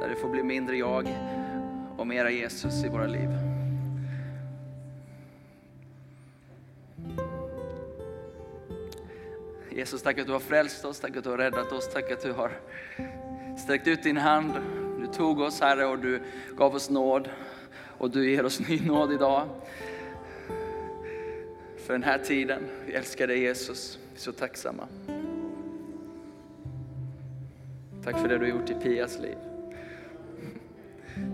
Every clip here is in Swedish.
Där det får bli mindre jag och mera Jesus i våra liv. Jesus, tack att du har frälst oss, tack att du har räddat oss, tack att du har sträckt ut din hand. Du tog oss Herre och du gav oss nåd och du ger oss ny nåd idag. För den här tiden. Vi älskar dig Jesus, vi är så tacksamma. Tack för det du har gjort i Pias liv.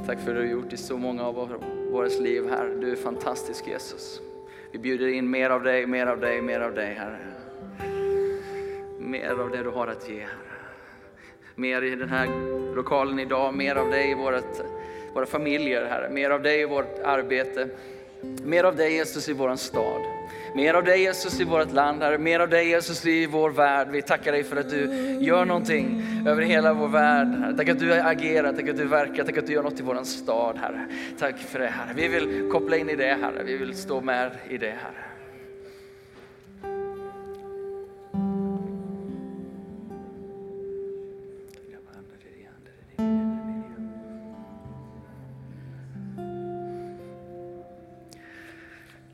Tack för det du har gjort i så många av våra liv här. Du är fantastisk Jesus. Vi bjuder in mer av dig, mer av dig, mer av dig Herre. Mer av det du har att ge Herre. Mer i den här lokalen idag, mer av dig i vårat, våra familjer Herre. Mer av dig i vårt arbete. Mer av dig Jesus i våran stad. Mer av dig Jesus i vårt land, Herre. Mer av dig Jesus i vår värld. Vi tackar dig för att du gör någonting över hela vår värld. Herre. Tack att du agerar, tack att du verkar, tack att du gör något i vår stad, Herre. Tack för det, Herre. Vi vill koppla in i det, Herre. Vi vill stå med i det, Herre.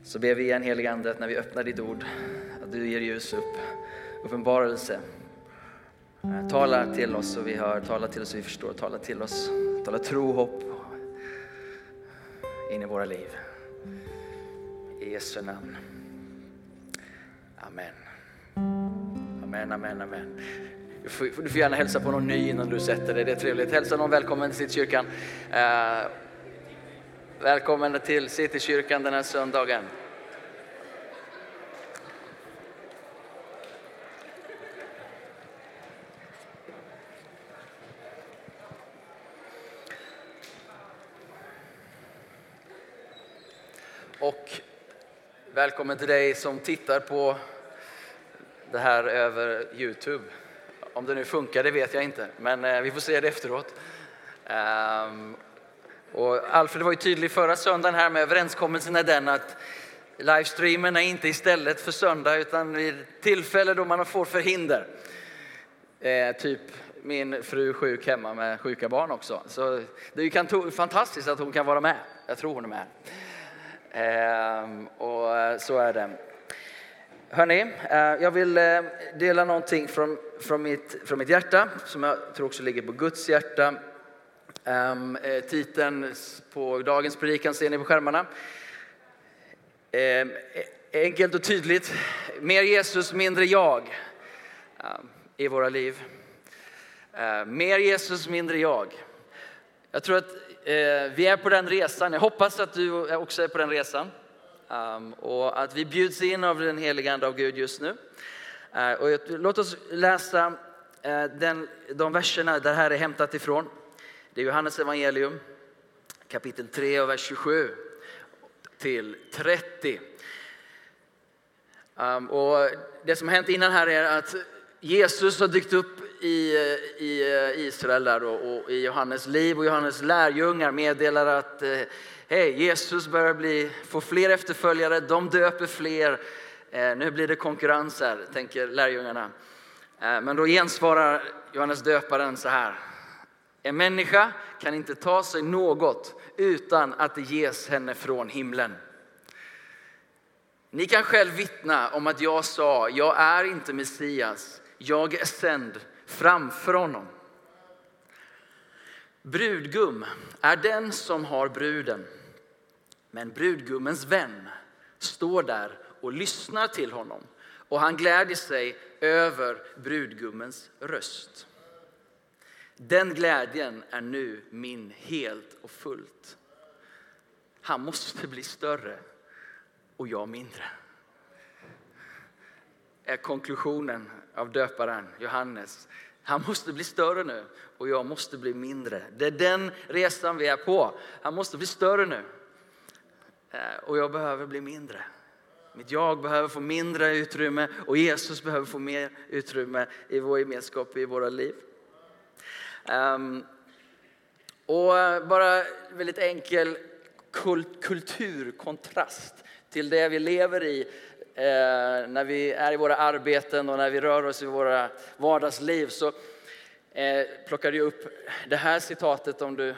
Så ber vi igen helige Ande att när vi öppnar ditt ord, att du ger ljus upp, uppenbarelse. Eh, tala till oss så vi hör, tala till oss så vi förstår, tala till oss, tala tro, hopp in i våra liv. I Jesu namn. Amen. Amen, amen, amen. Du får, du får gärna hälsa på någon ny innan du sätter dig, det är trevligt. Hälsa någon välkommen till kyrkan. Uh, eh, välkommen till Citykyrkan den här söndagen. Och välkommen till dig som tittar på det här över Youtube. Om det nu funkar, det vet jag inte, men eh, vi får se det efteråt. Ehm, och Alfred var ju tydlig förra söndagen här med överenskommelsen är den att livestreamen är inte istället för söndag utan vid tillfälle då man får förhinder. Eh, typ min fru sjuk hemma med sjuka barn också. Så det är ju fantastiskt att hon kan vara med. Jag tror hon är med. Ehm, och så är det. Hörni, eh, jag vill eh, dela någonting från, från, mitt, från mitt hjärta som jag tror också ligger på Guds hjärta. Ehm, eh, titeln på dagens predikan ser ni på skärmarna. Ehm, e-, enkelt och tydligt, mer Jesus, mindre jag ehm, i våra liv. Mer Jesus, mindre jag. Jag tror att vi är på den resan. Jag hoppas att du också är på den resan. Um, och att vi bjuds in av den heliga Ande av Gud just nu. Uh, och låt oss läsa uh, den, de verserna där det här är hämtat ifrån. Det är Johannes evangelium kapitel 3 och vers 27 till 30. Um, ehm, och det som har hänt innan här är att Jesus har dykt upp i, eh, i Israel där och, och, i Johannes liv och Johannes lärjungar meddelar att eh, hej, Jesus börjar bli, få fler efterföljare, de döper fler, eh, nu blir det konkurrens här, tänker lärjungarna. Eh, men då gensvarar Johannes döparen så här. En människa kan inte ta sig något utan att det ges henne från himlen. Ni kan själv vittna om att jag sa, jag är inte Messias, jag är sänd framför honom. Brudgum är den som har bruden, men brudgummens vän står där och lyssnar till honom och han gläder sig över brudgummens röst. Den glädjen är nu min helt och fullt. Han måste bli större och jag mindre. Är konklusionen av döparen Johannes. Han måste bli större nu och jag måste bli mindre. Det är den resan vi är på. Han måste bli större nu Eh, och jag behöver bli mindre. Mitt jag behöver få mindre utrymme och Jesus behöver få mer utrymme i vår gemenskap, i våra liv. Um, och eh, bara väldigt enkel kult, kulturkontrast till det vi lever i eh, när vi är i våra arbeten och när vi rör oss i våra vardagsliv så eh, plockade jag upp det här citatet om du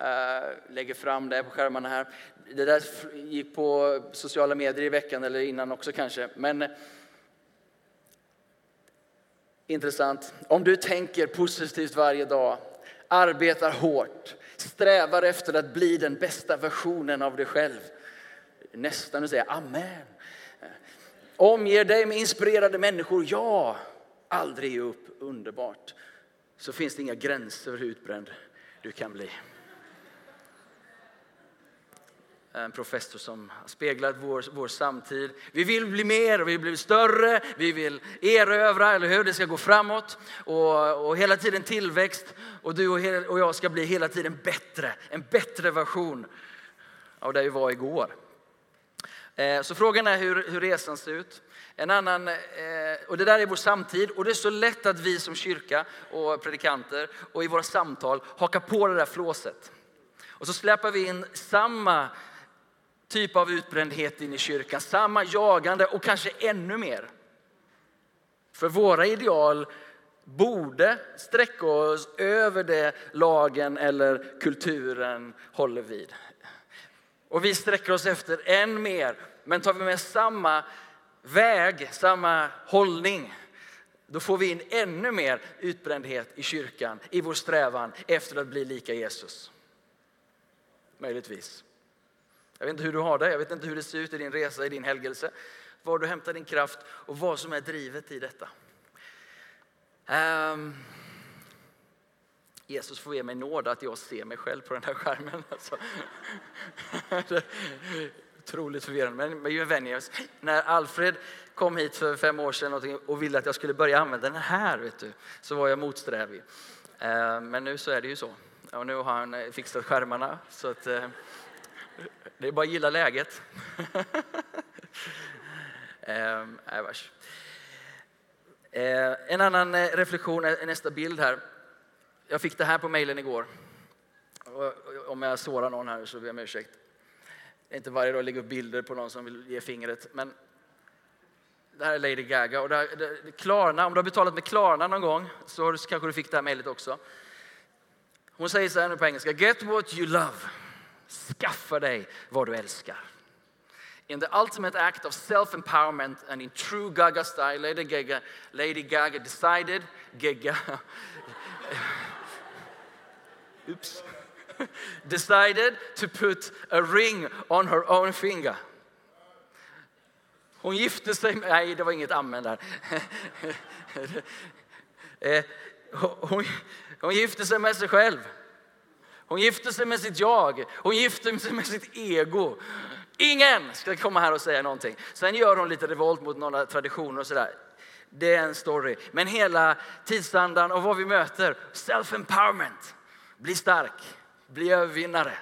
Eh, lägger fram det på skärmarna här. Det där gick på sociala medier i veckan eller innan också kanske. Men intressant. Om du tänker positivt varje dag, arbetar hårt, strävar efter att bli den bästa versionen av dig själv. Nästan att säga amen. Omger dig med inspirerade människor, ja. Aldrig ge upp, underbart. Så finns det inga gränser för hur utbränd du kan bli en professor som har speglat vår, vår samtid. Vi vill bli mer, vi vill bli större, vi vill erövra, eller hur? Det ska gå framåt och, och hela tiden tillväxt. Och du och, och jag ska bli hela tiden bättre, en bättre version av där vi var igår. Eh, så frågan är hur, hur resan ser ut. En annan, eh, och det där är vår samtid och det är så lätt att vi som kyrka och predikanter och i våra samtal hakar på det där flåset. Och så släpar vi in samma typ av utbrändhet in i kyrkan. Samma jagande och kanske ännu mer. För våra ideal borde sträcka oss över det lagen eller kulturen håller vid. Och vi sträcker oss efter än mer. Men tar vi med samma väg, samma hållning, då får vi in ännu mer utbrändhet i kyrkan, i vår strävan efter att bli lika Jesus. Möjligtvis. Jag vet inte hur du har det, jag vet inte hur det ser ut i din resa, i din helgelse. Var du hämtar din kraft och vad som är drivet i detta. Um, Jesus får ge mig nåd att jag ser mig själv på den här skärmen. Alltså. Otroligt förvirrande, men jag vänjer oss. När Alfred kom hit för fem år sedan och ville att jag skulle börja använda den här, vet du, så var jag motsträvig. Ehm, men nu så är det ju så. Och nu har han eh, fixat skärmarna. Så att, eh, det är bara att gilla läget. eh, eh, en annan eh, reflektion är nästa bild här. Jag fick det här på mejlen igår. Om jag sårar någon här så ber jag om ursäkt. Det är inte varje dag jag lägger upp bilder på någon som vill ge fingret. Men det här är Lady Gaga. Och det här, det, Klarna, om du har betalat med Klarna någon gång så kanske du fick det här mejlet också. Hon säger så här nu på engelska. Get what you love. Skaffa dig vad du älskar. In the ultimate act of self-empowerment and in true Gaga style, Lady Gaga, Lady Gaga decided, Gaga, oops, decided to put a ring on her own finger. Hon gifte sig, nej det var inget amen där. Eh, hon, hon gifte sig med sig själv. Hon gifter sig med sitt jag. Hon gifter sig med sitt ego. Ingen ska komma här och säga någonting. Sen gör hon lite revolt mot några traditioner och sådär. Det är en story. Men hela tidsandan och vad vi möter, self-empowerment. Bli stark, bli övervinnare.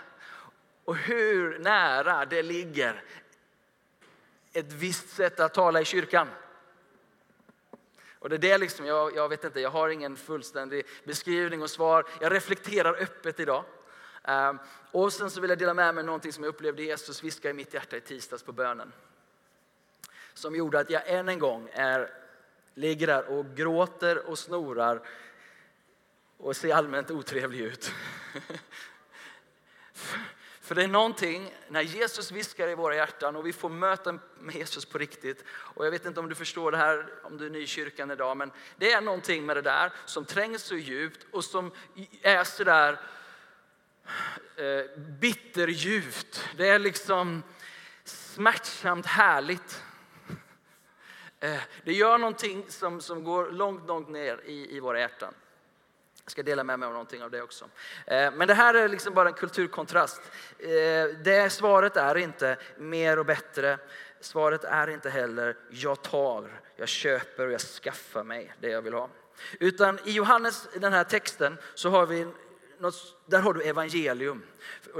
Och hur nära det ligger ett visst sätt att tala i kyrkan. Och det är det liksom, jag, jag vet inte, jag har ingen fullständig beskrivning och svar. Jag reflekterar öppet idag. Ehm, och sen så vill jag dela med mig någonting som jag upplevde Jesus viska i mitt hjärta i tisdags på bönen. Som gjorde att jag än en gång är, ligger där och gråter och snorar och ser allmänt otrevlig ut. För det är någonting när Jesus viskar i våra hjärtan och vi får möta med Jesus på riktigt. Och jag vet inte om du förstår det här om du är ny i kyrkan idag, men det är någonting med det där som trängs så djupt och som är så där Eh, bitterljuvt. Det är liksom smärtsamt härligt. Eh, det gör någonting som, som går långt, långt ner i, i våra hjärtan. Jag ska dela med mig av någonting av det också. Eh, men det här är liksom bara en kulturkontrast. Det svaret är inte mer och bättre. Svaret är inte heller jag tar, jag köper och jag skaffar mig det jag vill ha. Utan i Johannes, den här texten, så har vi något, där har du evangelium.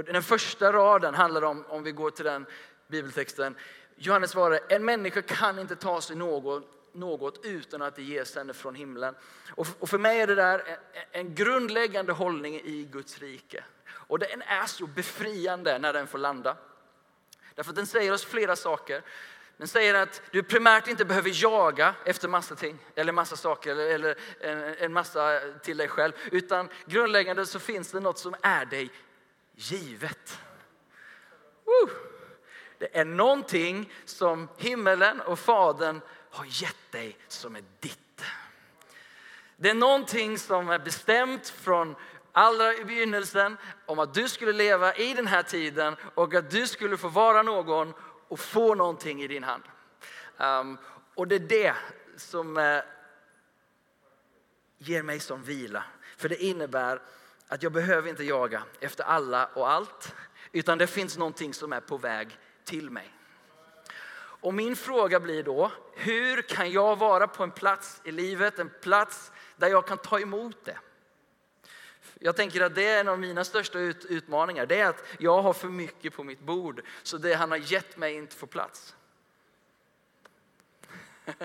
Den första raden handlar om, om vi går till den bibeltexten, Johannes svarar, en människa kan inte ta sig något, något utan att det ges henne från himlen. Och, och för mig är det där en, en grundläggande hållning i Guds rike. Och den är så befriande när den får landa. Därför att den säger oss flera saker. Den säger att du primärt inte behöver jaga efter massa ting eller massa saker eller, eller en, en massa till dig själv. Utan grundläggande så finns det något som är dig givet. Woo! Det är någonting som himmelen och Fadern har gett dig som är ditt. Det är någonting som är bestämt från allra i begynnelsen om att du skulle leva i den här tiden och att du skulle få vara någon och få någonting i din hand. Um, och det är det som uh, ger mig som vila. För det innebär att jag behöver inte jaga efter alla och allt, utan det finns någonting som är på väg till mig. Och min fråga blir då, hur kan jag vara på en plats i livet, en plats där jag kan ta emot det? Jag tänker att det är en av mina största ut, utmaningar. Det är att jag har för mycket på mitt bord så det han har gett mig inte får plats.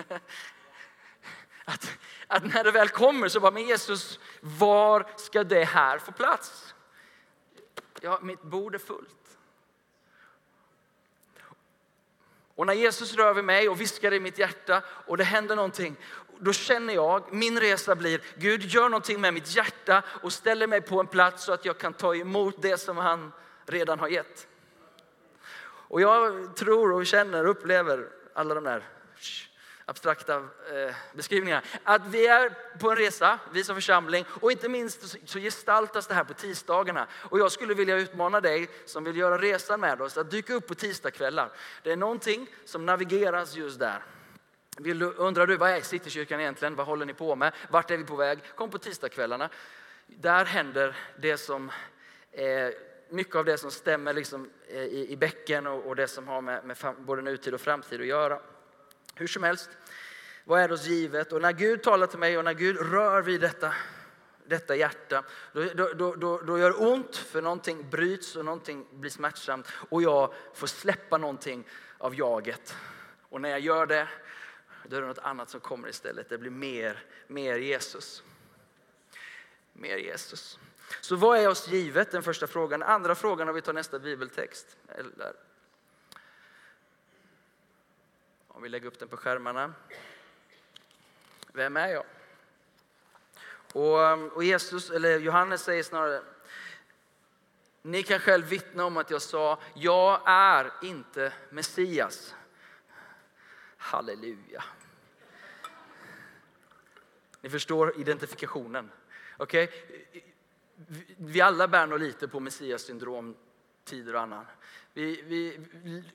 Att, att, när det väl kommer så bara, men Jesus, var ska det här få plats? Ja, mitt bord är fullt. Och när Jesus rör vid mig och viskar i mitt hjärta och det händer någonting, då känner jag, min resa blir, Gud gör någonting med mitt hjärta och ställer mig på en plats så att jag kan ta emot det som han redan har gett. Och jag tror och känner och upplever alla de där abstrakta eh, beskrivningarna. Att vi är på en resa, vi som församling, och inte minst så gestaltas det här på tisdagarna. Och jag skulle vilja utmana dig som vill göra resan med oss att dyka upp på tisdagskvällar. Det är någonting som navigeras just där. Vill du, undrar du vad är Citykyrkan egentligen? Vad håller ni på med? Vart är vi på väg? Kom på tisdagskvällarna. Där händer det som eh, mycket av det som stämmer liksom, eh, i, i bäcken och, och det som har med, med både nutid och framtid att göra. Hur som helst, vad är oss givet? Och när Gud talar till mig och när Gud rör vid detta, detta hjärta, då, då, då, då gör det ont för någonting bryts och någonting blir smärtsamt och jag får släppa någonting av jaget. Och när jag gör det, då är det något annat som kommer istället. Det blir mer, mer Jesus. Mer Jesus. Så vad är oss givet? Den första frågan. andra frågan om vi tar nästa bibeltext. Eller Om vi lägger upp den på skärmarna. Vem är jag? Och, och Jesus, eller Johannes säger snarare, ni kan själv vittna om att jag sa, jag är inte Messias. Halleluja. Ni förstår identifikationen. Okay? Vi alla bär nog lite på Messias syndrom tider och annan. Vi, vi,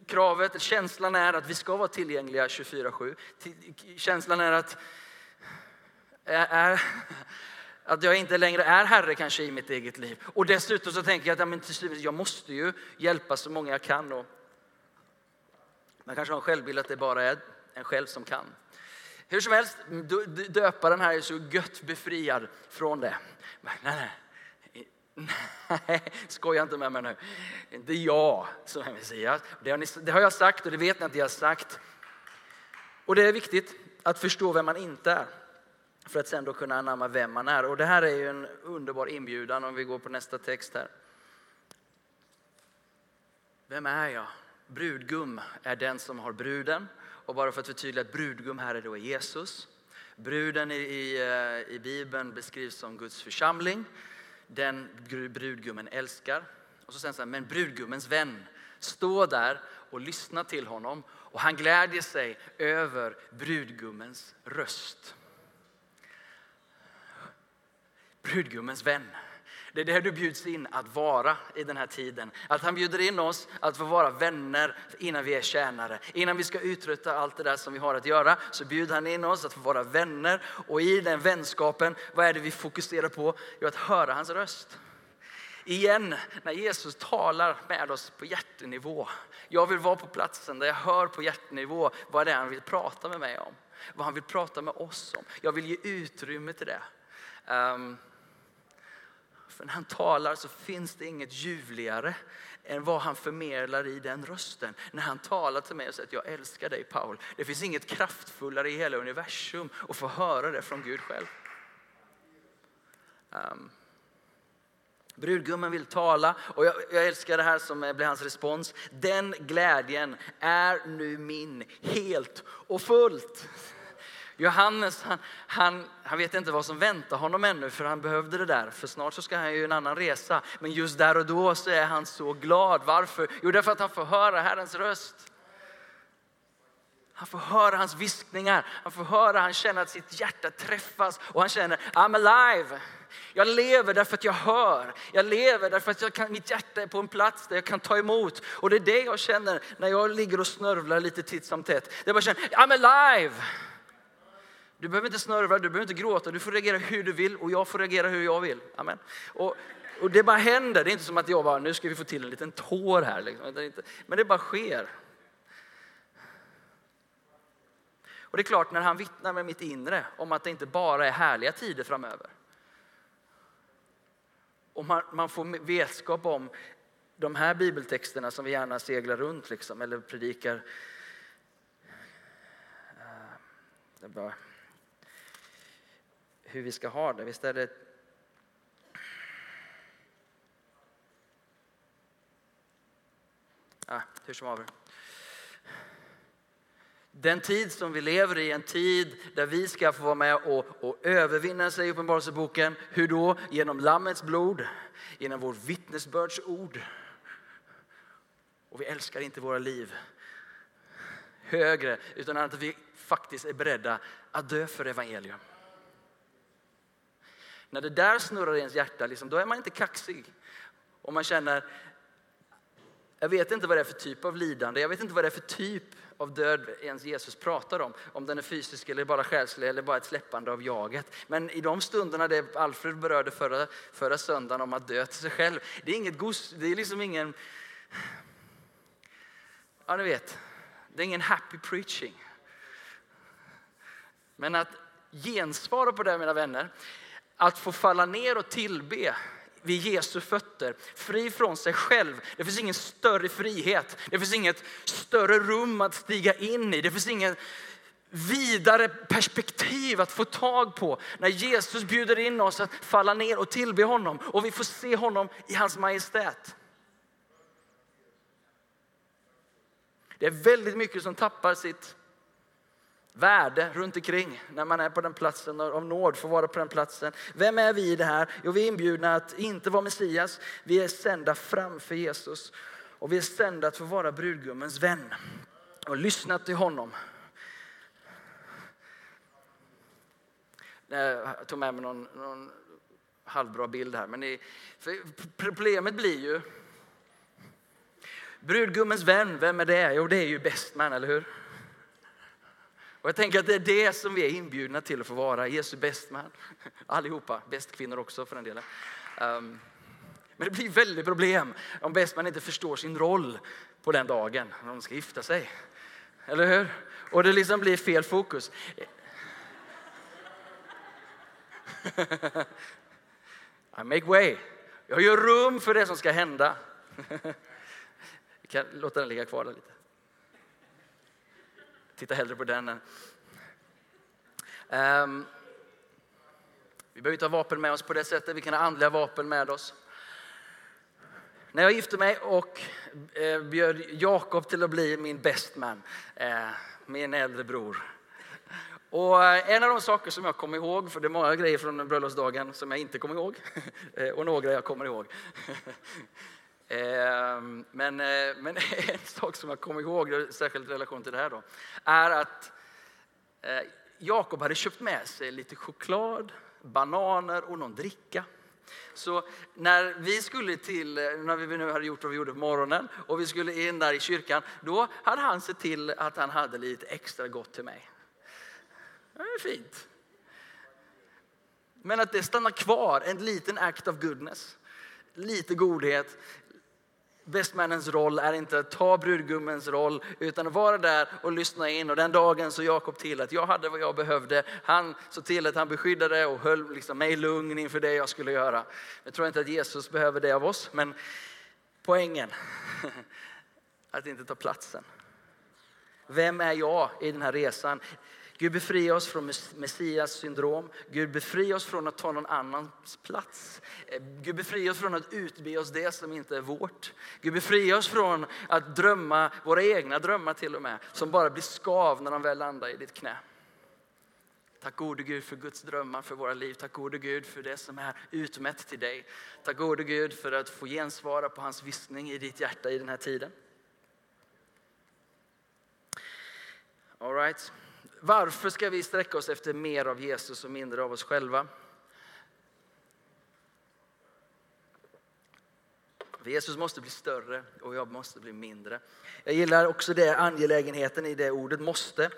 kravet, känslan är att vi ska vara tillgängliga 24-7. Känslan är att, är, att jag inte längre är herre kanske i mitt eget liv. Och dessutom så tänker jag att ja, men till jag måste ju hjälpa så många jag kan. Och man kanske har en självbild att det bara är en själv som kan. Hur som helst, döparen här är så gött befriad från det. Men, nej, nej. Nej, skoja inte med mig nu. Det är jag som är Messias. Det har, ni, det har jag sagt och det vet ni att jag har sagt. Och det är viktigt att förstå vem man inte är för att sen då kunna anamma vem man är. Och det här är ju en underbar inbjudan om vi går på nästa text här. Vem är jag? Brudgum är den som har bruden. Och bara för att förtydliga att brudgum här är då Jesus. Bruden i, i, eh, i Bibeln beskrivs som Guds församling den brudgummen älskar. Och så säger han så här, men brudgummens vän, stå där och lyssna till honom. Och han glädjer sig över brudgummens röst. Brudgummens vän. Det är det du bjuds in att vara i den här tiden. Att han bjuder in oss att få vara vänner innan vi är tjänare. Innan vi ska uträtta allt det där som vi har att göra så bjuder han in oss att få vara vänner. Och i den vänskapen, vad är det vi fokuserar på? Jo, att höra hans röst. Igen, när Jesus talar med oss på hjärtenivå. Jag vill vara på platsen där jag hör på hjärtenivå vad det är han vill prata med mig om. Vad han vill prata med oss om. Jag vill ge utrymme till det. Um, för när han talar så finns det inget ljuvligare än vad han förmedlar i den rösten. När han talar till mig och säger att jag älskar dig Paul. Det finns inget kraftfullare i hela universum att få höra det från Gud själv. Um, Brudgummen vill tala och jag, jag, älskar det här som blir hans respons. Den glädjen är nu min helt och fullt. Johannes han, han, han, vet inte vad som väntar honom ännu för han behövde det där. För snart så ska han ju en annan resa. Men just där och då så är han så glad. Varför? Jo, därför att han får höra Herrens röst. Han får höra hans viskningar, han får höra, han känner att sitt hjärta träffas och han känner I'm alive. Jag lever därför att jag hör. Jag lever därför att jag kan, mitt hjärta är på en plats där jag kan ta emot. Och det är det jag känner när jag ligger och snörvlar lite titt som tätt. Jag bara känner I'm alive. Du behöver inte snörvla, du behöver inte gråta, du får reagera hur du vill och jag får reagera hur jag vill. Amen. Och, och det bara händer, det är inte som att jag bara, nu ska vi få till en liten tår här. Liksom. Men det bara sker. Och det är klart, när han vittnar med mitt inre om att det inte bara är härliga tider framöver. Och man, man får vetskap om de här bibeltexterna som vi gärna seglar runt liksom, eller predikar. Eh, det bara, hur vi ska ha det. Visst är det ah, hur som haver. Den tid som vi lever i, en tid där vi ska få vara med och, och övervinna, säger Uppenbarelseboken. Hur då? Genom Lammets blod, genom vår vittnesbörds ord? Och vi älskar inte våra liv högre, utan att vi faktiskt är beredda att dö för evangelium. När det där snurrar i ens hjärta, liksom, då är man inte kaxig. Och man känner, jag vet inte vad det är för typ av lidande, jag vet inte vad det är för typ av död ens Jesus pratar om. Om den är fysisk eller bara själslig eller bara ett släppande av jaget. Men i de stunderna det Alfred berörde förra, förra söndagen om att dö till sig själv. Det är inget gos, det är liksom ingen, ja ni vet, det är ingen happy preaching. Men att gensvara på det mina vänner, att få falla ner och tillbe vid Jesu fötter, fri från sig själv. Det finns ingen större frihet. Det finns inget större rum att stiga in i. Det finns ingen vidare perspektiv att få tag på när Jesus bjuder in oss att falla ner och tillbe honom och vi får se honom i hans majestät. Det är väldigt mycket som tappar sitt värde runt omkring när man är på den platsen och av nåd får vara på den platsen. Vem är vi i det här? Jo, vi är inbjudna att inte vara Messias. Vi är sända framför Jesus och vi är sända att få vara brudgummens vän och lyssna till honom. Jag tog med mig någon, någon halvbra bild här, men ni, problemet blir ju brudgummens vän, vem är det? Jo, det är ju bästman, eller hur? Och jag tänker att det är det som vi är inbjudna till att få vara, Jesu bästman. Allihopa, bästkvinnor också för den delen. Um, men det blir väldigt problem om bästman inte förstår sin roll på den dagen när de ska gifta sig. Eller hur? Och det liksom blir fel fokus. I make way. Jag gör rum för det som ska hända. Vi kan låta den ligga kvar där lite. Titta hellre på den. Um, vi behöver inte ha vapen med oss på det sättet, vi kan ha andliga vapen med oss. När jag gifte mig och eh, bjöd Jakob till att bli min bestman, eh, min äldre bror. Och eh, en av de saker som jag kommer ihåg, för det är många grejer från bröllopsdagen som jag inte kommer ihåg, eh, och några jag kommer ihåg. Ehm, men, eh, men en sak som jag kommer ihåg, särskilt i relation till det här då, är att eh, Jakob hade köpt med sig lite choklad, bananer och någon dricka. Så när vi skulle till, eh, när vi nu hade gjort vad vi gjorde på morgonen och vi skulle in där i kyrkan, då hade han sett till att han hade lite extra gott till mig. Det är fint. Men att det stannar kvar, en liten act of goodness, lite godhet, Bestmannens roll är inte att ta brudgummens roll utan att vara där och lyssna in. Och den dagen så Jakob till att jag hade vad jag behövde. Han såg till att han beskyddade och höll liksom mig lugn inför det jag skulle göra. Jag tror inte att Jesus behöver det av oss, men poängen att inte ta platsen. Vem är jag i den här resan? Gud befria oss från Messias syndrom. Gud befria oss från att ta någon annans plats. Eh, Gud befria oss från att utbe oss det som inte är vårt. Gud befria oss från att drömma våra egna drömmar till och med, som bara blir skav när de väl landar i ditt knä. Tack gode Gud för Guds drömmar för våra liv. Tack gode Gud för det som är utmätt till dig. Tack gode Gud för att få gensvara på hans viskning i ditt hjärta i den här tiden. All right. Varför ska vi sträcka oss efter mer av Jesus och mindre av oss själva? För Jesus måste bli större och jag måste bli mindre. Jag gillar också det angelägenheten i det ordet måste.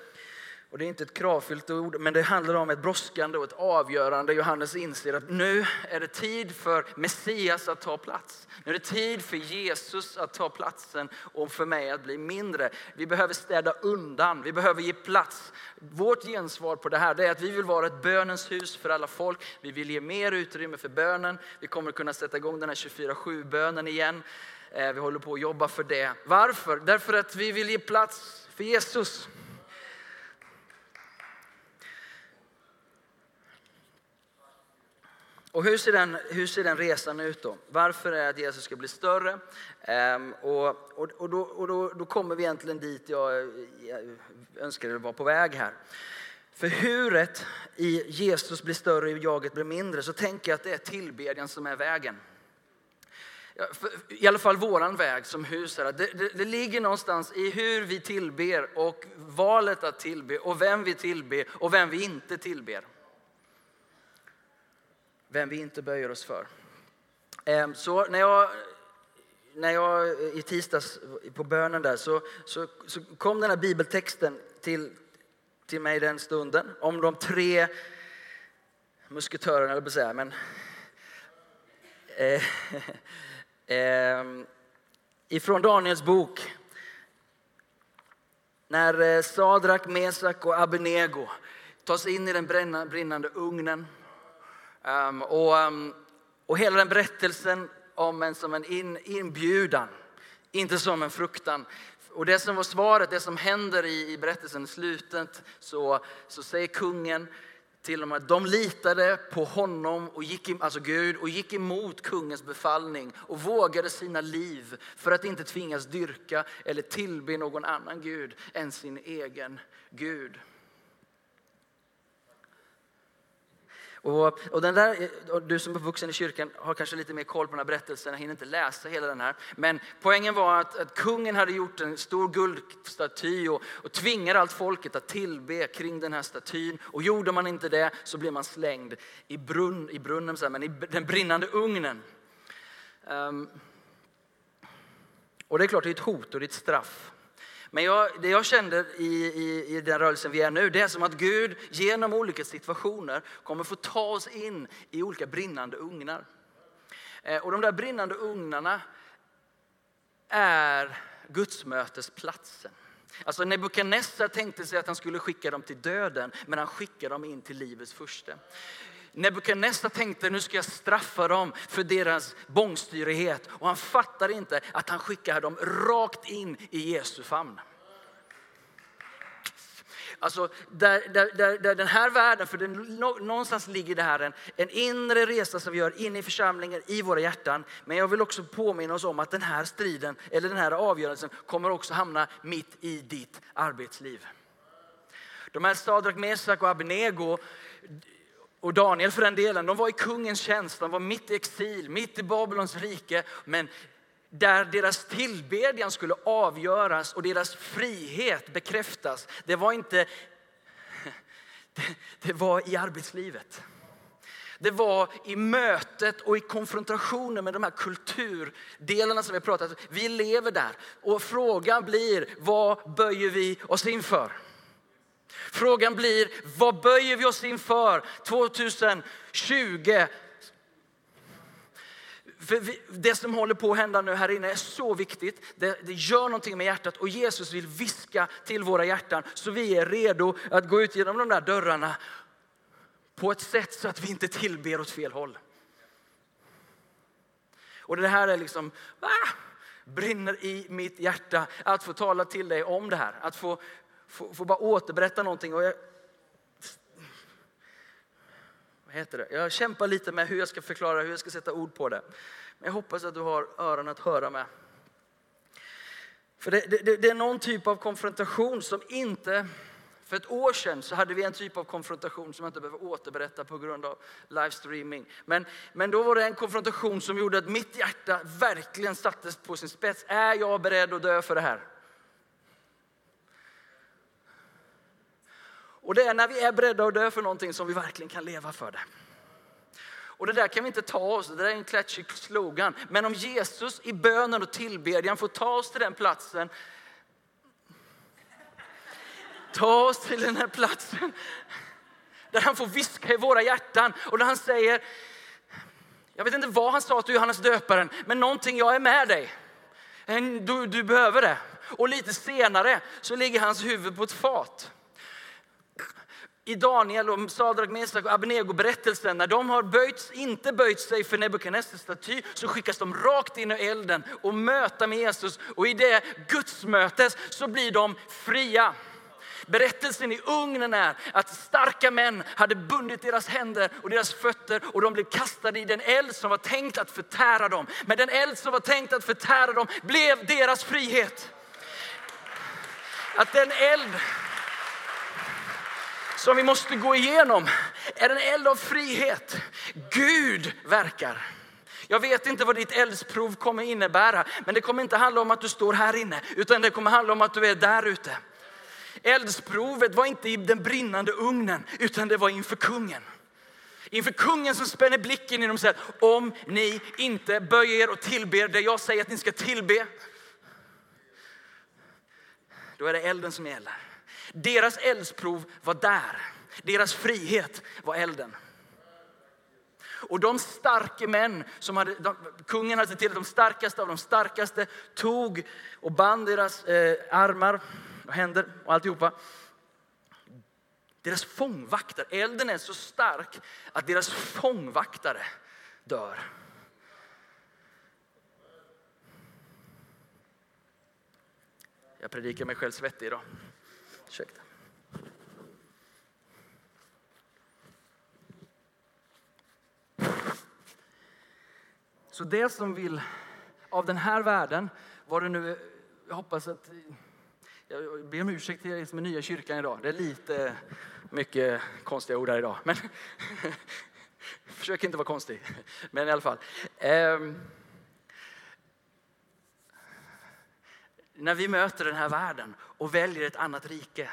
Och det är inte ett kravfyllt ord, men det handlar om ett brådskande och ett avgörande. Johannes inser att nu är det tid för Messias att ta plats. Nu är det tid för Jesus att ta platsen och för mig att bli mindre. Vi behöver städa undan, vi behöver ge plats. Vårt gensvar på det här är att vi vill vara ett bönens hus för alla folk. Vi vill ge mer utrymme för bönen. Vi kommer kunna sätta igång den här 24-7-bönen igen. Eh, vi håller på att jobba för det. Varför? Därför att vi vill ge plats för Jesus. Och hur ser, den, hur ser den resan ut då? Varför är det att Jesus ska bli större? Ehm, och och, och, då, och då, då, kommer vi egentligen dit jag, jag önskade vara på väg här. För huret i Jesus blir större och jaget blir mindre så tänker jag att det är tillbedjan som är vägen. I alla fall våran väg som hus. Det, det, det, ligger någonstans i hur vi tillber och valet att tillbe och vem vi tillber och vem vi inte tillber vem vi inte böjer oss för. Ehm, så när jag, när jag eh, i tisdags på bönen där så, så, så kom den här bibeltexten till, till mig den stunden om de tre musketörerna, eller säga, men eh, eh, ifrån Daniels bok. När eh, Sadrak, Mesak och Abenego tas in i den brinnande ugnen Um, och, um, och hela den berättelsen om en som en in, inbjudan, inte som en fruktan. Och det som var svaret, det som händer i, i berättelsen i slutet, så, så säger kungen till dem att de litade på honom, och gick, alltså Gud, och gick emot kungens befallning och vågade sina liv för att inte tvingas dyrka eller tillbe någon annan Gud än sin egen Gud. Och, och, den där, eh, och du som är vuxen i kyrkan har kanske lite mer koll på den här berättelsen, jag hinner inte läsa hela den här. Men poängen var att, att kungen hade gjort en stor guldstaty och, och tvingade allt folket att tillbe kring den här statyn. Och gjorde man inte det så blev man slängd i, brunn, i brunnen, men i den brinnande ugnen. Um, och det är klart, det är ett hot och det är ett straff. Men jag, det jag kände i, i, i den rörelsen vi är nu, det är som att Gud genom olika situationer kommer få ta oss in i olika brinnande ugnar. Eh, och de där brinnande ugnarna är gudsmötesplatsen. Alltså Nebukadnessar tänkte sig att han skulle skicka dem till döden, men han skickar dem in till livets första. Nebukadnessar tänkte nu ska jag straffa dem för deras bångstyrighet och han fattar inte att han skickar dem rakt in i Jesu famn. Alltså där, där, där, där, den här världen, för den, någonstans ligger det här en, en inre resa som vi gör inne i församlingen, i våra hjärtan. Men jag vill också påminna oss om att den här striden, eller den här avgörelsen kommer också hamna mitt i ditt arbetsliv. De här Sadrak, Mesak och Abnego, och Daniel för den delen, de var i kungens tjänst, de var mitt i exil, mitt i Babylons rike. Men där deras tillbedjan skulle avgöras och deras frihet bekräftas, det var inte, det var i arbetslivet. Det var i mötet och i konfrontationen med de här kulturdelarna som vi har pratat om. Vi lever där och frågan blir, vad böjer vi oss inför? Frågan blir, vad böjer vi oss inför 2020? För vi, det som håller på att hända nu här inne är så viktigt. Det, det, gör någonting med hjärtat och Jesus vill viska till våra hjärtan så vi är redo att gå ut genom de där dörrarna på ett sätt så att vi inte tillber åt fel håll. Och det här är liksom, ah, brinner i mitt hjärta att få tala till dig om det här. Att få Får bara återberätta någonting. Och jag, vad heter det? Jag kämpar lite med hur jag ska förklara, hur jag ska sätta ord på det. Men jag hoppas att du har öron att höra med. För det, det, det är någon typ av konfrontation som inte för ett år sedan så hade vi en typ av konfrontation som jag inte behöver återberätta på grund av livestreaming. Men, men då var det en konfrontation som gjorde att mitt hjärta verkligen sattes på sin spets. Är jag beredd att dö för det här? Och det är när vi är beredda att dö för någonting som vi verkligen kan leva för det. Och det där kan vi inte ta oss, det där är en klatschig slogan. Men om Jesus i bönen och tillbedjan får ta oss till den platsen ta oss till den här platsen där han får viska i våra hjärtan och där han säger, jag vet inte vad han sa till Johannes döparen, men någonting, jag är med dig. Du, du behöver det. Och lite senare så ligger hans huvud på ett fat. I Daniel och Sadrak, Mesak och Abnego-berättelsen, när de har böjts, inte böjt sig för Nebukadnessars staty, så skickas de rakt in i elden och möta med Jesus. Och i det gudsmötet så blir de fria. Berättelsen i ugnen är att starka män hade bundit deras händer och deras fötter och de blev kastade i den eld som var tänkt att förtära dem. Men den eld som var tänkt att förtära dem blev deras frihet. Att den eld som vi måste gå igenom är en eld av frihet. Gud verkar. Jag vet inte vad ditt eldsprov kommer innebära, men det kommer inte handla om att du står här inne, utan det kommer handla om att du är där ute. Eldsprovet var inte i den brinnande ugnen, utan det var inför kungen. Inför kungen som spänner blicken inom och säger om ni inte böjer er och tillber det jag säger att ni ska tillbe, då är det elden som gäller. Deras eldsprov var där. Deras frihet var elden. Och de starka män som hade, de, kungen hade sett till att de starkaste av de starkaste tog och band deras eh, armar och händer och alltihopa. Deras fångvaktare, elden är så stark att deras fångvaktare dör. Jag predikar mig själv svettig idag. Ursäkta. Så det som vill av den här världen, vad det nu jag hoppas att jag ber om ursäkt till er som är nya i kyrkan idag. Det är lite mycket konstiga ord här idag. Men försök inte vara konstig. Men i alla fall. Ehm, när vi möter den här världen och väljer ett annat rike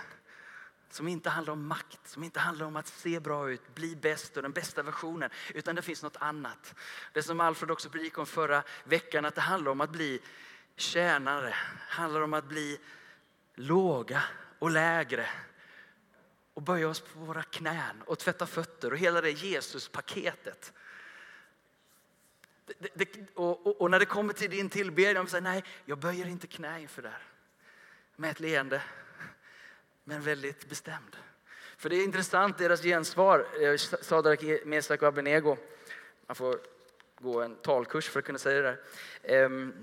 som inte handlar om makt, som inte handlar om att se bra ut, bli bäst och den bästa versionen, utan det finns något annat. Det som Alfred också predikade om förra veckan, att det handlar om att bli tjänare, handlar om att bli låga och lägre och böja oss på våra knän och tvätta fötter och hela det Jesuspaketet. Det, det, och, och, och, när det kommer till din tillbedjan, säger nej, jag böjer inte knä inför det här. Med ett leende, men väldigt bestämd. För det är intressant, deras gensvar, eh, Sadrak, e- Mesak och Abednego. Man får gå en talkurs för att kunna säga det där. Um,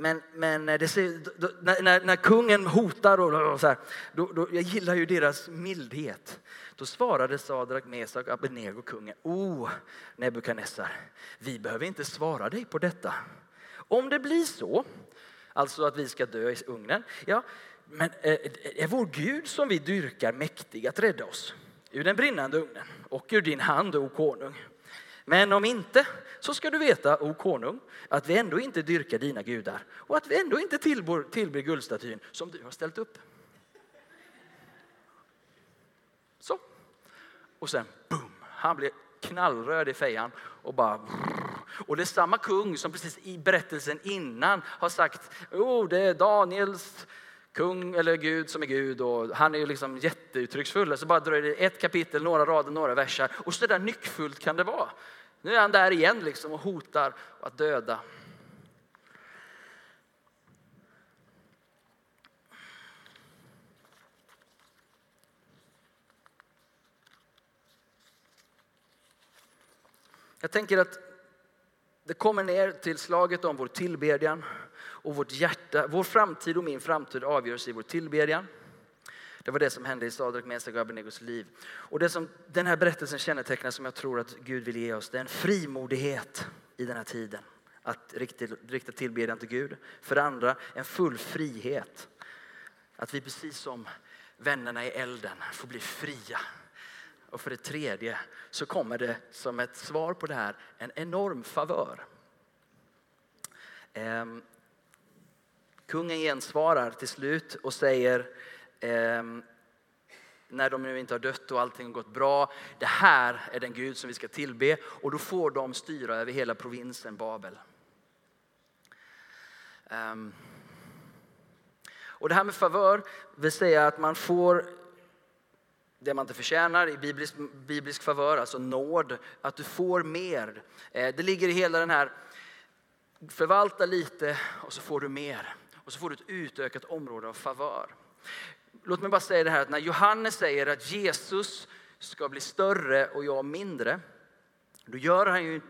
men, men det ser, då, när, när, kungen hotar, och, och så här, då, då, jag gillar ju deras mildhet. Då svarade Sadrak, Mesak och Abednego kungen. O, Nebukadnessar, vi behöver inte svara dig på detta. Om det blir så, alltså att vi ska dö i ugnen, ja, men eh, eh, är vår Gud som vi dyrkar mäktig att rädda oss ur den brinnande ugnen och ur din hand, o konung. Men om inte så ska du veta, o konung, att vi ändå inte dyrkar dina gudar och att vi ändå inte tillber, tillber guldstatyn som du har ställt upp. Så. Och sen, boom, han blir knallröd i fejan och bara... Och det är samma kung som precis i berättelsen innan har sagt, oh, det är Daniels kung eller Gud som är Gud och han är ju liksom jätteuttrycksfulla Så bara dröjer det ett kapitel, några rader, några versar och så där nyckfullt kan det vara. Nu är han där igen liksom och hotar att döda. Jag tänker att det kommer ner till slaget om vår tillbedjan och vårt hjärta. Vår framtid och min framtid avgörs i vår tillbedjan. Det var det som hände i Sadrak, Mesak och Abednegos liv. Och det som den här berättelsen kännetecknar som jag tror att Gud vill ge oss, det är en frimodighet i den här tiden. Att rikta, rikta tillbedjan till Gud. För det andra, en full frihet. Att vi precis som vännerna i elden får bli fria. Och för det tredje så kommer det som ett svar på det här en enorm favör. Ehm, kungen gensvarar till slut och säger Ehm, när de nu inte har dött och allting har gått bra. Det här är den Gud som vi ska tillbe och då får de styra över hela provinsen Babel. Um, och det här med favör vill säga att man får det man inte förtjänar i biblisk, biblisk favör, alltså nåd, att du får mer. Eh, det ligger i hela den här, förvalta lite och så får du mer. Och så får du ett utökat område av favör. Låt mig bara säga det här att när Johannes säger att Jesus ska bli större och jag mindre, då gör han ju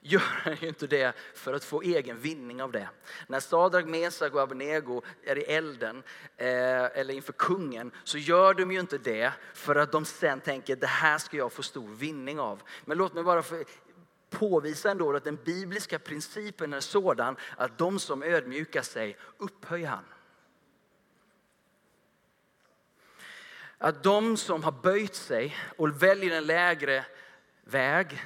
gör han ju inte det för att få egen vinning av det. När Sadrak, Mesak och Abnego är i elden eh, eller inför kungen så gör de ju inte det för att de sen tänker det här ska jag få stor vinning av. Men låt mig bara få påvisa ändå att den bibliska principen är sådan att de som ödmjukar sig upphöjer han. Att de som har böjt sig och väljer en lägre väg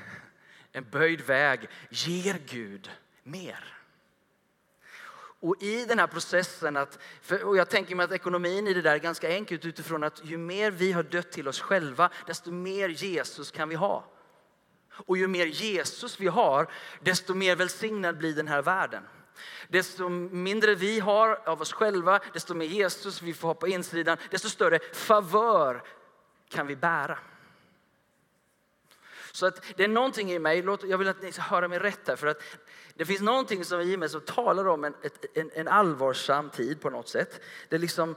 en böjd väg ger Gud mer. Och i den här processen, att, för, och jag tänker mig att ekonomin i det där är ganska enkelt utifrån att ju mer vi har dött till oss själva, desto mer Jesus kan vi ha. Och ju mer Jesus vi har, desto mer välsignad blir den här världen. Desto mindre vi har av oss själva, desto mer Jesus vi får ha på insidan, desto större favör kan vi bära. Så att det är någonting i mig, jag vill att ni ska höra mig rätt här, för att det finns någonting som i mig som talar om en, en, en allvarsam tid på något sätt. Det är liksom,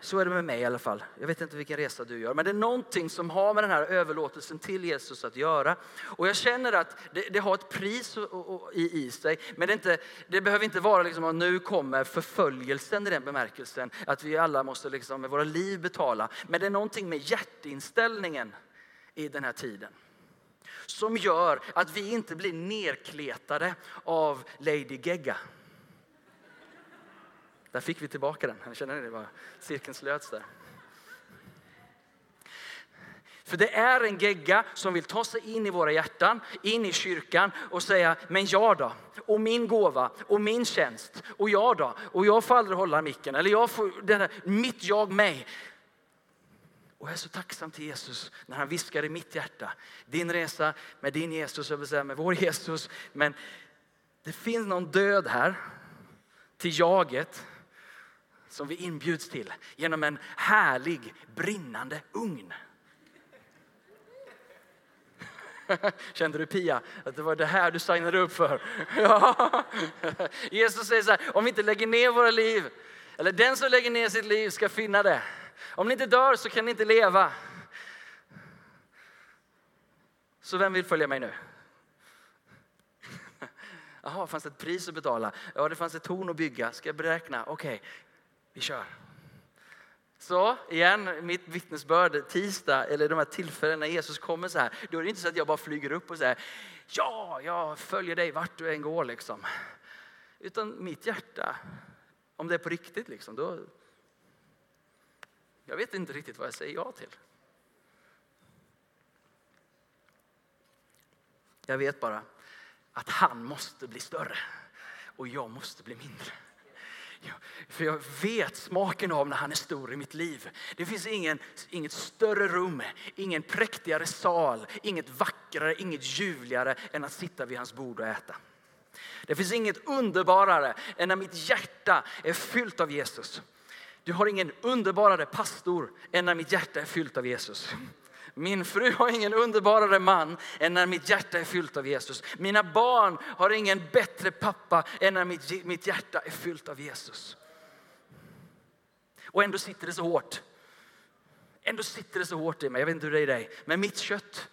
så är det med mig i alla fall. Jag vet inte vilken resa du gör, men det är någonting som har med den här överlåtelsen till Jesus att göra. Och jag känner att det, det har ett pris och, och, i, i, sig, men det, inte, det, behöver inte vara liksom att nu kommer förföljelsen i den bemärkelsen, att vi alla måste liksom med våra liv betala. Men det är någonting med hjärtinställningen i den här tiden. Som gör att vi inte blir nerkletade av Lady Gegga. Där fick vi tillbaka den. Känner ni det? Cirkeln slöts där. För det är en gegga som vill ta sig in i våra hjärtan, in i kyrkan och säga, men jag då? Och min gåva och min tjänst och jag då? Och jag får aldrig hålla micken. Eller jag får, den här, mitt jag mig. Och jag är så tacksam till Jesus när han viskar i mitt hjärta. Din resa med din Jesus, jag vill säga med vår Jesus. Men det finns någon död här till jaget som vi inbjuds till genom en härlig brinnande ugn. Kände du Pia att det var det här du signade upp för? Ja. Jesus säger så här, om vi inte lägger ner våra liv, eller den som lägger ner sitt liv ska finna det. Om ni inte dör så kan ni inte leva. Så vem vill följa mig nu? Jaha, fanns det ett pris att betala? Ja, det fanns ett torn att bygga. Ska jag beräkna? Okej, okay, vi kör. Så igen, mitt vittnesbörd tisdag, eller de här tillfällena när Jesus kommer så här. Då är det inte så att jag bara flyger upp och säger ja, jag följer dig vart du än går liksom. Utan mitt hjärta, om det är på riktigt liksom, då, jag vet inte riktigt vad jag säger ja till. Jag vet bara att han måste bli större och jag måste bli mindre. För jag vet smaken av när han är stor i mitt liv. Det finns ingen, inget större rum, ingen präktigare sal, inget vackrare, inget ljuvligare än att sitta vid hans bord och äta. Det finns inget underbarare än när mitt hjärta är fyllt av Jesus. Du har ingen underbarare pastor än när mitt hjärta är fyllt av Jesus. Min fru har ingen underbarare man än när mitt hjärta är fyllt av Jesus. Mina barn har ingen bättre pappa än när mitt, mitt hjärta är fyllt av Jesus. Och ändå sitter det så hårt. Ändå sitter det så hårt i mig. Jag vet inte hur det är i dig. Men mitt kött.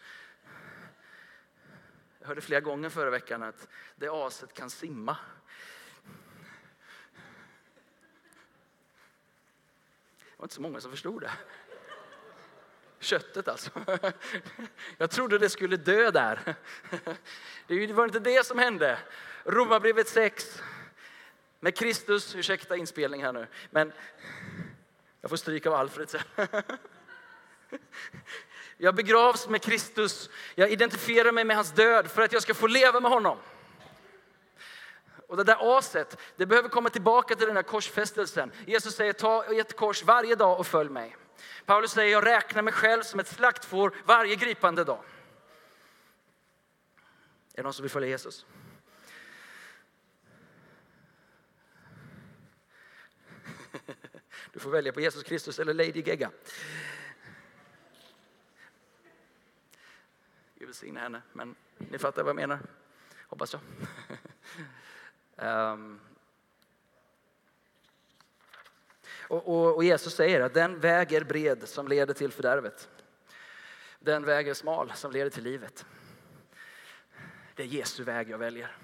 Jag hörde flera gånger förra veckan att det aset kan simma. Det var inte så många som förstod det. Köttet alltså. Jag trodde det skulle dö där. Det var inte det som hände. Romarbrevet 6 med Kristus, ursäkta inspelning här nu, men jag får stryka av Alfred sen. Jag begravs med Kristus, jag identifierar mig med hans död för att jag ska få leva med honom. Och det där aset, det behöver komma tillbaka till den här korsfästelsen. Jesus säger ta ett kors varje dag och följ mig. Paulus säger jag räknar mig själv som ett slaktfår varje gripande dag. Är det någon som vill följa Jesus? Du får välja på Jesus Kristus eller Lady Gaga. Gud välsigne henne, men ni fattar vad jag menar. Hoppas jag. um. och, och, och, Jesus säger att den väg är bred som leder till fördärvet. Den väg är smal som leder till livet. Det är Jesu väg jag väljer.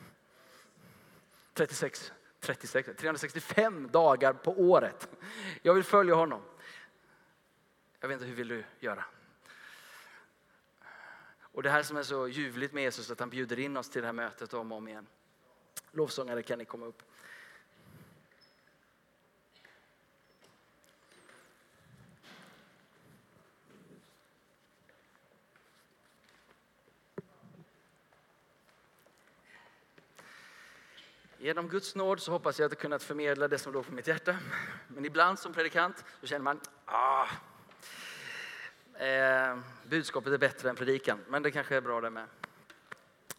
36 36, 365 dagar på året. Jag vill följa honom. Jag vet inte, hur vill du göra? Och det här som är så ljuvligt med Jesus, att han bjuder in oss till det här mötet om och om igen. Lovsångare, kan ni komma upp? Genom Guds nåd så hoppas jag att jag kunnat förmedla det som låg på mitt hjärta. Men ibland som predikant så känner man, ah, eh, budskapet är bättre än predikan. Men det kanske är bra det med.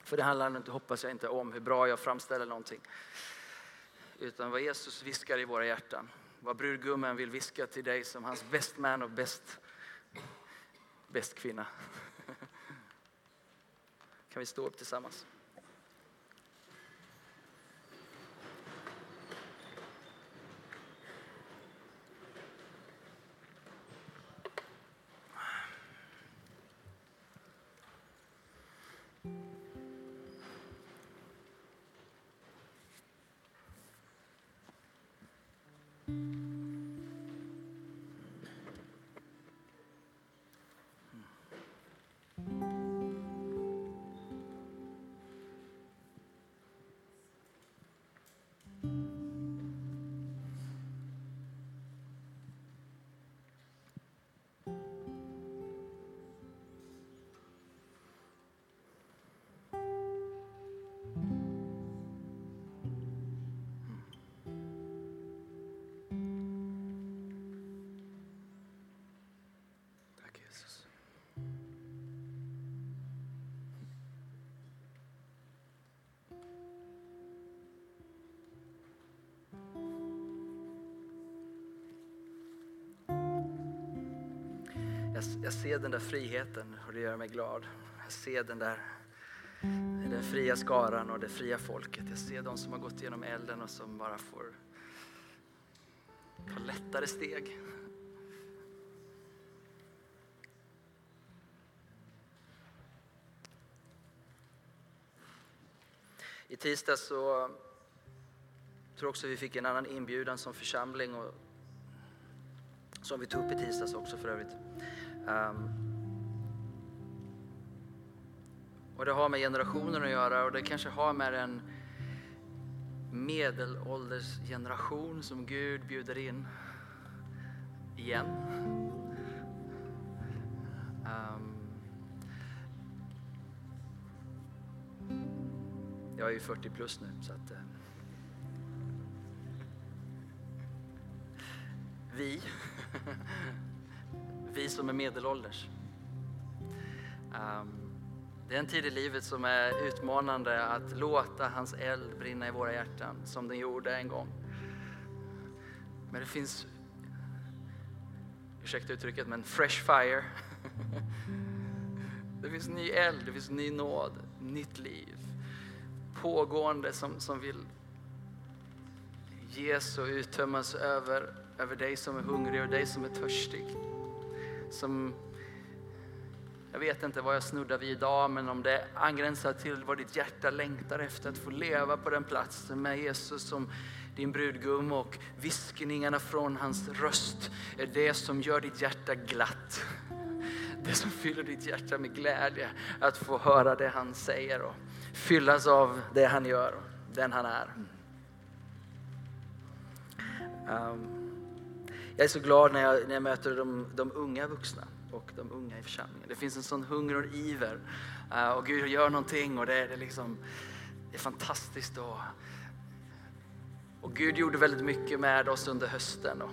För det handlar inte, hoppas jag inte, om hur bra jag framställer någonting. Utan vad Jesus viskar i våra hjärtan. Vad brudgummen vill viska till dig som hans best man och bäst, bäst kvinna. Kan vi stå upp tillsammans? Jag, jag ser den där friheten och det gör mig glad. Jag ser den där den fria skaran och det fria folket. Jag ser de som har gått igenom elden och som bara får ta lättare steg. I tisdag så tror också vi fick en annan inbjudan som församling och som vi tog upp i tisdags också för övrigt. Um, och det har med generationen att göra och det kanske har med en medelåldersgeneration som Gud bjuder in igen. Um, jag är ju 40 plus nu så att uh, vi vi som är medelålders. Um, det är en tid i livet som är utmanande att låta hans eld brinna i våra hjärtan som den gjorde en gång. Men det finns, ursäkta uttrycket, men fresh fire. Det finns ny eld, det finns ny nåd, nytt liv. Pågående som, som vill ges och uttömmas över, över dig som är hungrig och dig som är törstig som Jag vet inte vad jag snuddar vid idag, men om det angränsar till vad ditt hjärta längtar efter att få leva på den platsen med Jesus som din brudgum och viskningarna från hans röst är det som gör ditt hjärta glatt. Det som fyller ditt hjärta med glädje, att få höra det han säger och fyllas av det han gör, den han är. Um, jag är så glad när jag, när jag möter de, de unga vuxna och de unga i församlingen. Det finns en sån hunger och iver. Uh, och Gud gör någonting och det, det, liksom, det är fantastiskt. Och, och Gud gjorde väldigt mycket med oss under hösten. Och,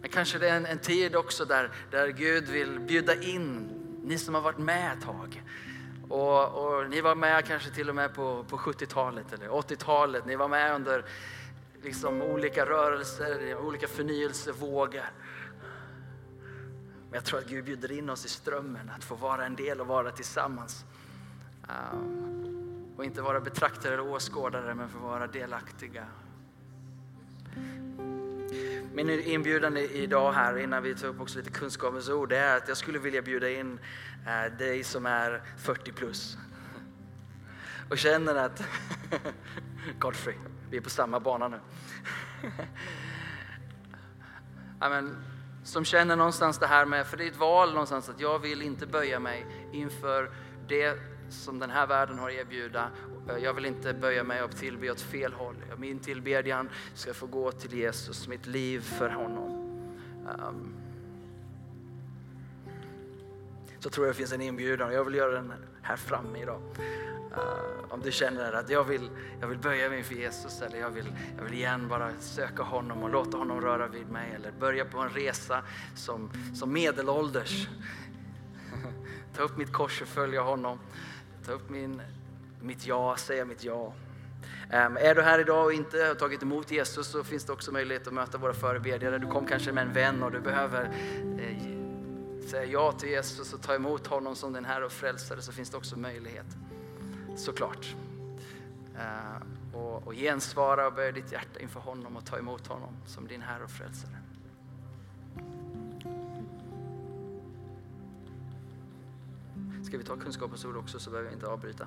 men kanske det är en, en tid också där, där Gud vill bjuda in ni som har varit med ett tag. Och, och ni var med kanske till och med på, på 70-talet eller 80-talet. Ni var med under liksom olika rörelser, olika förnyelsevågor. Men jag tror att Gud bjuder in oss i strömmen att få vara en del och vara tillsammans. Ehm, och inte vara betraktare eller åskådare, men få vara delaktiga. Min inbjudan idag här, innan vi tar upp också lite kunskapens ord, det är att jag skulle vilja bjuda in eh, dig som är 40 plus. Och känner att Godfrey, vi är på samma bana nu. Amen. Som känner någonstans det här med, för det är ett val någonstans att jag vill inte böja mig inför det som den här världen har att erbjuda. Jag vill inte böja mig och tillbe åt fel håll. Min tillbedjan ska få gå till Jesus, mitt liv för honom. Um, så tror jag det finns en inbjudan jag vill göra den här framme idag. Uh, om du känner att jag vill, jag vill böja mig för Jesus eller jag vill, jag vill igen bara söka honom och låta honom röra vid mig eller börja på en resa som, som medelålders. Ta upp mitt kors och följa honom. Ta upp min, mitt ja, säga mitt ja. Um, är du här idag och inte har tagit emot Jesus så finns det också möjlighet att möta våra förebedjare. Du kom kanske med en vän och du behöver eh, säga ja till Jesus och ta emot honom som den här och frälsare så finns det också möjlighet såklart. Uh, och, och gensvara och böja ditt hjärta inför honom och ta emot honom som din Herre och Frälsare. Ska vi ta kunskapens ord också så behöver vi inte avbryta.